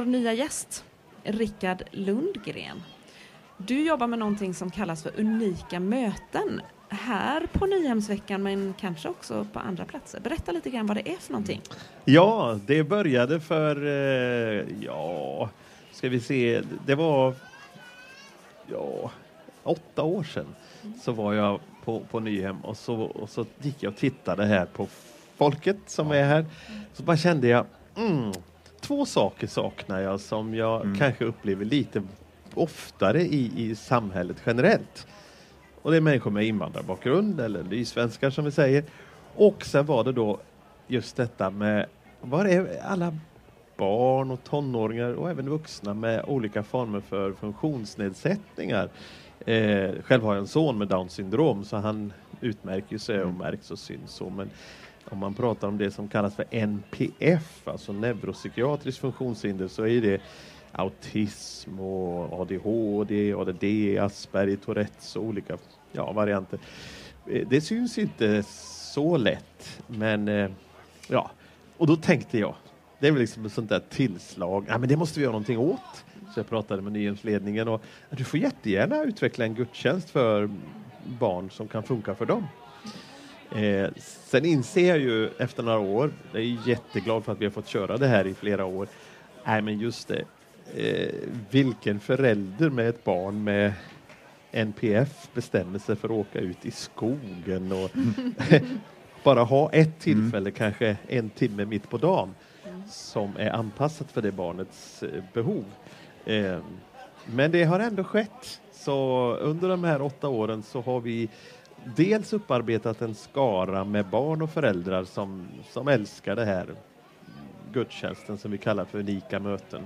vår nya gäst, Rickard Lundgren. Du jobbar med någonting som kallas för unika möten här på Nyhemsveckan men kanske också på andra platser. Berätta lite grann vad det är för någonting. Ja, det började för, eh, ja, ska vi se, det var ja, åtta år sedan så var jag på, på Nyhem och så, och så gick jag och tittade här på folket som är här. Så bara kände jag, mm, två saker saknar jag som jag Mm. kanske upplever lite oftare i, i samhället generellt. Och det är människor med invandrarbakgrund eller nysvenskar som vi säger. Och sen var det då just detta med, var är alla barn och tonåringar och även vuxna med olika former för funktionsnedsättningar. Eh, själv har jag en son med Downs syndrom så han utmärker sig och märks och syns så. Men om man pratar om det som kallas för NPF, alltså neuropsykiatriskt funktionshinder, så är det autism och ADHD, ADD, Asperger, Tourettes och olika ja, varianter. Eh, det syns inte så lätt, men eh, ja, och då tänkte jag, det är väl liksom ett sånt där tillslag, ja men det måste vi göra någonting åt. Så jag pratade med Nyhemsledningen och du får jättegärna utveckla en gudstjänst för barn som kan funka för dem. Eh, sen inser jag ju efter några år, jag är jätteglad för att vi har fått köra det här i flera år, nej men just det, eh, vilken förälder med ett barn med NPF bestämmer sig för att åka ut i skogen och bara ha ett tillfälle, kanske en timme mitt på dagen, som är anpassat för det barnets eh, behov. Eh, men det har ändå skett. Så under de här åtta åren så har vi dels upparbetat en skara med barn och föräldrar som, som älskar det här gudstjänsten som vi kallar för unika möten.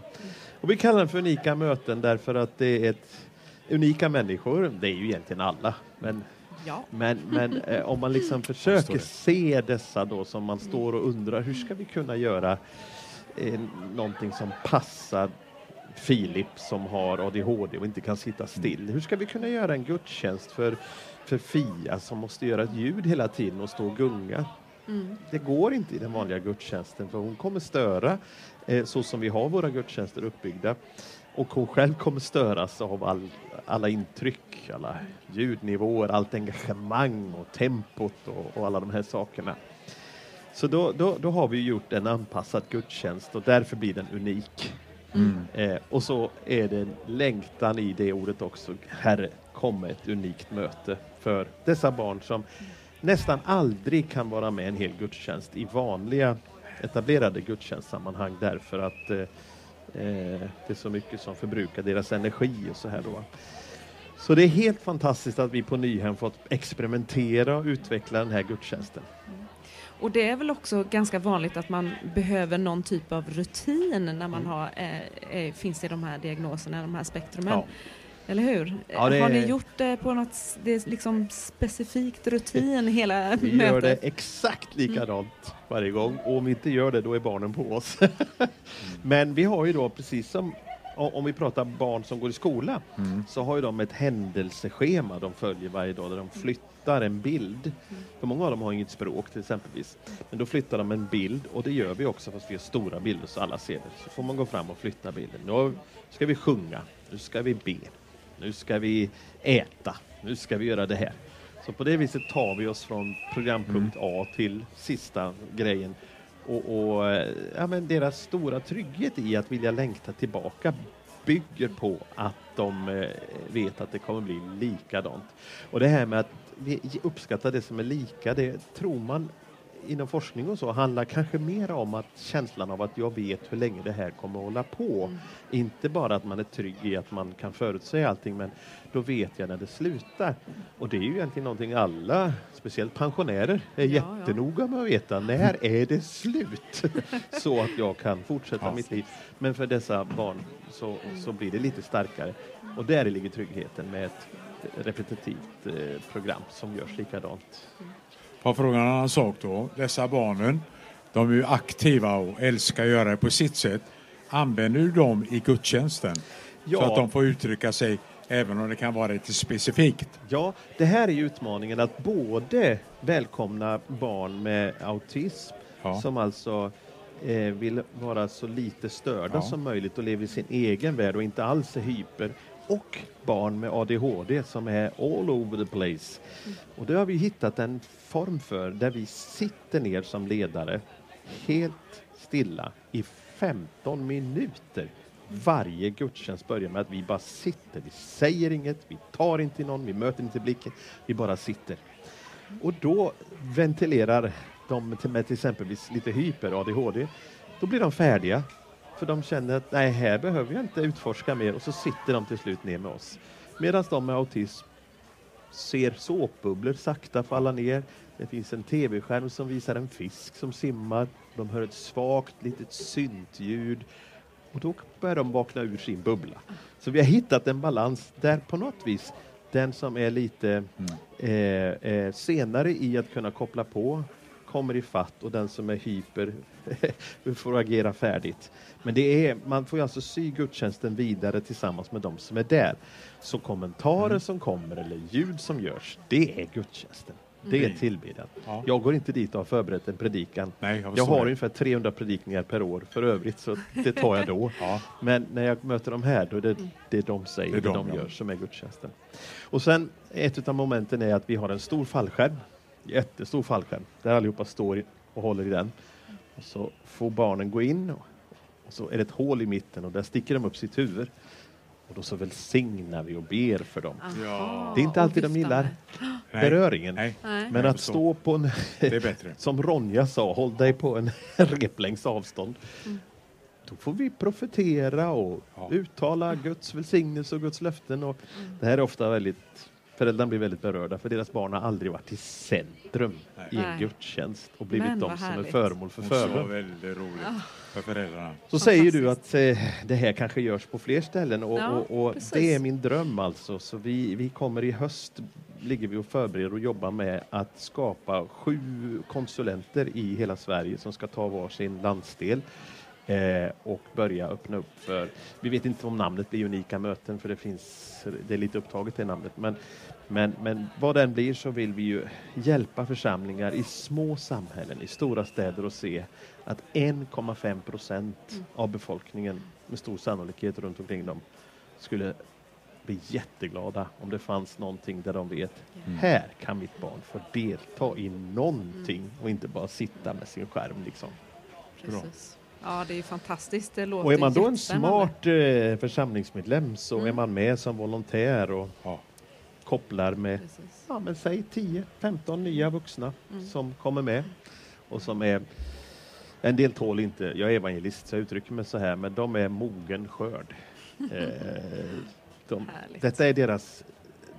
Och vi kallar den för unika möten därför att det är ett unika människor, det är ju egentligen alla, men Ja. men, men eh, om man liksom försöker se dessa då som man står och undrar hur ska vi kunna göra eh, någonting som passar Filip som har ADHD och inte kan sitta still. Hur ska vi kunna göra en gudstjänst för, för Fia som måste göra ett ljud hela tiden och stå och gunga? Det går inte i den vanliga gudstjänsten för hon kommer störa eh, så som vi har våra gudstjänster uppbyggda. Och hon själv kommer störas av all, alla intryck, alla ljudnivåer, allt engagemang och tempot och, och alla de här sakerna. Så då, då, då har vi gjort en anpassad gudstjänst och därför blir den unik. Eh, och så är det en längtan i det ordet också. Herre, kom ett unikt möte för dessa barn som nästan aldrig kan vara med en hel gudstjänst i vanliga etablerade gudstjänstsammanhang därför att eh, eh, det är så mycket som förbrukar deras energi och så här då. Så det är helt fantastiskt att vi på Nyhem fått experimentera och utveckla den här gudstjänsten. Och det är väl också ganska vanligt att man behöver någon typ av rutin när man har, eh, eh, finns i de här diagnoserna, de här spektrumen. Ja. Eller hur? Ja, det Har ni gjort det på något det är liksom specifikt rutin hela Vi gör det mötet? exakt likadant varje gång och om vi inte gör det då är barnen på oss. Men vi har ju då precis som om vi pratar barn som går i skola så har ju de ett händelseschema de följer varje dag där de flyttar en bild. För många av dem har inget språk till exempelvis. Men då flyttar de en bild och det gör vi också fast vi har stora bilder så alla ser det. Så får man gå fram och flytta bilden. Nu ska vi sjunga, nu ska vi be, nu ska vi äta, nu ska vi göra det här. Så på det viset tar vi oss från programpunkt A till sista grejen. Och, och eh, ja, men deras stora trygghet i att vilja längta tillbaka bygger på att de eh, vet att det kommer bli likadant. Och det här med att vi uppskattar det som är lika, det tror man inom forskning och så handlar kanske mer om att känslan av att jag vet hur länge det här kommer att hålla på. Inte bara att man är trygg i att man kan förutsäga allting men då vet jag när det slutar. Och det är ju egentligen någonting alla, speciellt pensionärer, är Ja, jättenoga med att veta. När är det slut? så att jag kan fortsätta mitt liv. Men för dessa barn så, så blir det lite starkare. Och där ligger tryggheten med ett repetitivt eh, program som görs likadant. Får jag fråga en annan sak då? Dessa barnen, de är ju aktiva och älskar att göra det på sitt sätt. Använder du dem i gudstjänsten? Ja. Så att de får uttrycka sig även om det kan vara lite specifikt. Ja, det här är utmaningen att både välkomna barn med autism Ja. som alltså eh, vill vara så lite störda Ja. som möjligt och lever i sin egen värld och inte alls är hyper. Och barn med ADHD som är all over the place. Och det har vi hittat en form för där vi sitter ner som ledare helt stilla i 15 minuter. Varje gudstjänst börjar med att vi bara sitter. Vi säger inget, vi tar inte i någon, vi möter inte blicken. Vi bara sitter. Och då ventilerar de med till exempelvis lite hyper ADHD. Då blir de färdiga. För de känner att nej, här behöver jag inte utforska mer och så sitter de till slut ner med oss. Medan de med autism ser såpbubblor sakta falla ner. Det finns en tv-skärm som visar en fisk som simmar. De hör ett svagt litet syntljud. Och då börjar de vakna ur sin bubbla. Så vi har hittat en balans där på något vis den som är lite eh, eh, senare i att kunna koppla på kommer i fatt och den som är hyper får agera färdigt. Men det är, man får ju alltså sy gudstjänsten vidare tillsammans med de som är där. Så kommentarer som kommer eller ljud som görs, det är gudstjänsten. Det är Mm. tillbedjan. Ja. Jag går inte dit och har förberett en predikan. Nej, jag Jag har det. ungefär 300 predikningar per år för övrigt, så det tar jag då. Ja. Men när jag möter de här, då är det det de säger, Det det är de, de, ja. gör, som är gudstjänsten. Och sen, ett av momenten är att vi har en stor fallskärm, jättestor fallskärm, där allihopa står och håller i den. Och så får barnen gå in och, och så är det ett hål i mitten och där sticker de upp sitt huvud. Och då så välsignar vi och ber för dem. Ja. Det är inte alltid de gillar. Nej. beröringen. Nej, Nej. Men att stå på en det är bättre. som Ronja sa, håll dig på en replängds avstånd. Då får vi profetera och Ja. uttala Guds välsignelse och Guds löften. Och Det här är ofta väldigt, föräldrarna blir väldigt berörda för deras barn har aldrig varit i centrum Nej. i en Nej. gudstjänst och blivit Men de som är föremål för förbön. väldigt roligt för föräldrarna. Så säger du att eh, det här kanske görs på fler ställen och, Ja, och, och det är min dröm alltså. Så vi, vi kommer i höst, ligger vi och förbereder och jobbar med att skapa sju konsulenter i hela Sverige som ska ta varsin landsdel eh, och börja öppna upp för, vi vet inte om namnet blir unika möten för det finns, det är lite upptaget det namnet, men men, men vad den blir så vill vi ju hjälpa församlingar i små samhällen, i stora städer och se att 1,5 procent av befolkningen med stor sannolikhet runt omkring dem skulle bli jätteglada om det fanns någonting där de vet här kan mitt barn få delta i någonting och inte bara sitta med sin skärm. Liksom. Precis. Ja, det är fantastiskt. Det låter Och är man då en smart eh, församlingsmedlem så Mm. är man med som volontär och Ja. kopplar med Precis. ja, men säg 10-15 nya vuxna Mm. som kommer med och som är en del tål inte, jag är evangelist så jag uttrycker mig så här, men de är mogen skörd. Eh, de, detta är deras,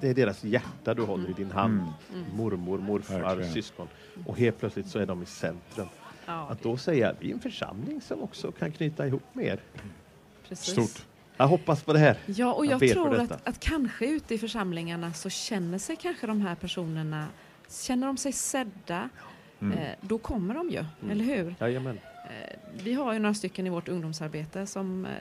det är deras hjärta du håller i din hand. Mm. Mormor, morfar, Verkligen. syskon. Och helt plötsligt så är de i centrum. Ja, Att då säga vi är en församling som också kan knyta ihop med er. precis. Stort. Jag hoppas på det här. Ja, och Jag jag, tror att, att kanske ute i församlingarna så känner sig kanske de här personerna, känner de sig sedda, Mm. eh, då kommer de ju, eller hur? Jajamän. Eh, vi har ju några stycken i vårt ungdomsarbete som eh,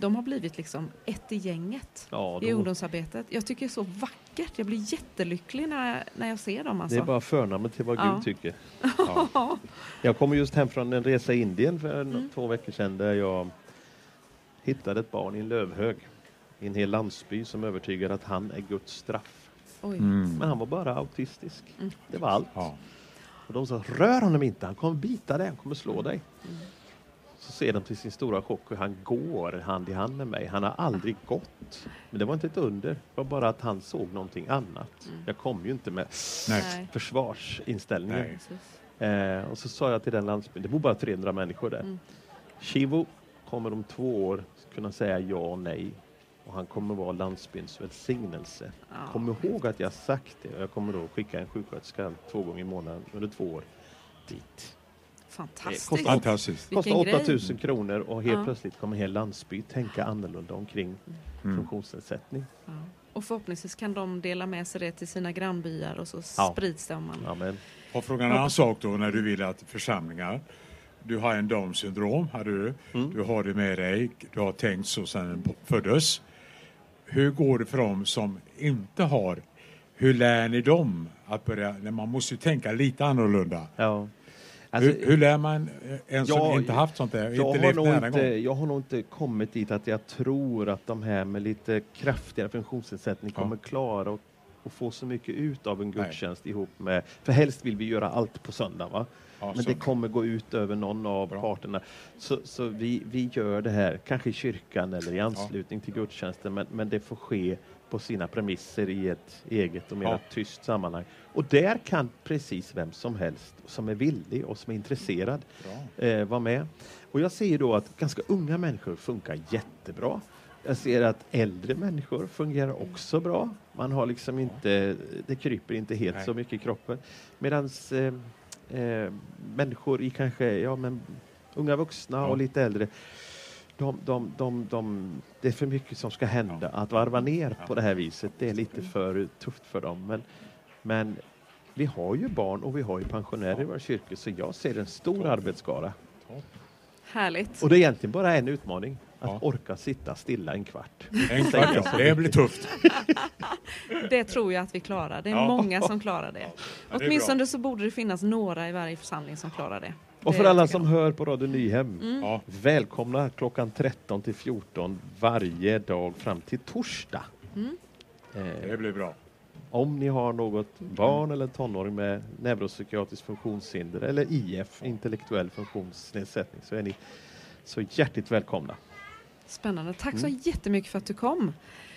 de har blivit liksom ett i gänget Ja, i ungdomsarbetet. Jag tycker det är så vackert. Jag blir jättelycklig när jag, när jag ser dem. Alltså. det är bara förnamnet till vad Ja. Gud tycker. Ja. Jag kommer just hem från en resa i Indien för Mm. två veckor sedan där jag hittade ett barn i en lövhög i en hel landsby som övertygade att han är Guds straff. Oj. Mm. Men han var bara autistisk. Mm. Det var allt. Ja. Och de sa, rör honom inte, han kommer bita dig, han kommer slå dig. Så ser de till sin stora chock hur han går hand i hand med mig. Han har aldrig gått. Men det var inte ett under, det var bara att han såg någonting annat. Mm. Jag kom ju inte med Nej. Försvarsinställningen. Eh, och så sa jag till den landsbyn, det bor bara 300 människor där. Mm. Shivo kommer om två år kunna säga ja och nej. Och han kommer vara landsbyns välsignelse. Ja. Kom ihåg att jag sagt det. Och jag kommer då skicka en sjuksköterska två gånger i månaden under två år dit. Fantastiskt. Fantastiskt. Kostar Vilken 8000 kronor och helt Ja. plötsligt kommer en hel landsby tänka annorlunda omkring Mm. funktionsnedsättning. Ja. Och förhoppningsvis kan de dela med sig det till sina grannbyar och så Ja. sprids det om man... Amen. Och frågan en annan sak då när du vill att församlingar, du har en Downs syndrom, hade du, Mm. du har det med dig, du har tänkt så sedan den föddes. Hur går det för dem som inte har, hur lär ni dem att börja, man måste ju tänka lite annorlunda. Ja. Alltså, hur, hur lär man en som Ja, inte haft sånt där? jag, inte har nog inte, gång? jag har nog inte kommit dit att jag tror att de här med lite kraftigare funktionsnedsättning Ja. kommer klara att att få så mycket ut av en Nej. gudstjänst ihop med, för helst vill vi göra allt på söndag va? Ja, Men så. det kommer gå ut över någon av Bra. parterna. Så, så vi, vi gör det här, kanske i kyrkan eller i anslutning till gudstjänsten, men, men det får ske på sina premisser i ett eget och mer Ja. tyst sammanhang. Och där kan precis vem som helst som är villig och som är intresserad eh, vara med. Och jag ser då att ganska unga människor funkar jättebra. Jag ser att äldre människor fungerar också bra. Man har liksom inte, det kryper inte helt Nej. så mycket i kroppen. Medan eh, eh, människor i kanske, ja men unga vuxna och lite äldre, de, de, de, de, det är för mycket som ska hända. Att varva ner Ja. på det här viset, det är lite för tufft för dem. Men, men vi har ju barn och vi har ju pensionärer i våra kyrkor, så jag ser en stor arbetsskara. Härligt. Och det är egentligen bara en utmaning, att Ja. orka sitta stilla en kvart. En kvart, ja. Det blir tufft. Det tror jag att vi klarar. Det är Ja. många som klarar det. Ja, det bra. Åtminstone så borde det finnas några i varje församling som klarar det. Och för alla som hör på Radio Nyhem, Ja, välkomna klockan 13 till 14 varje dag fram till torsdag. Mm. Eh, det blir bra. om ni har något barn eller tonåring med neuropsykiatrisk funktionshinder eller IF, intellektuell funktionsnedsättning, så är ni så hjärtligt välkomna. Spännande. Tack så Mm. jättemycket för att du kom.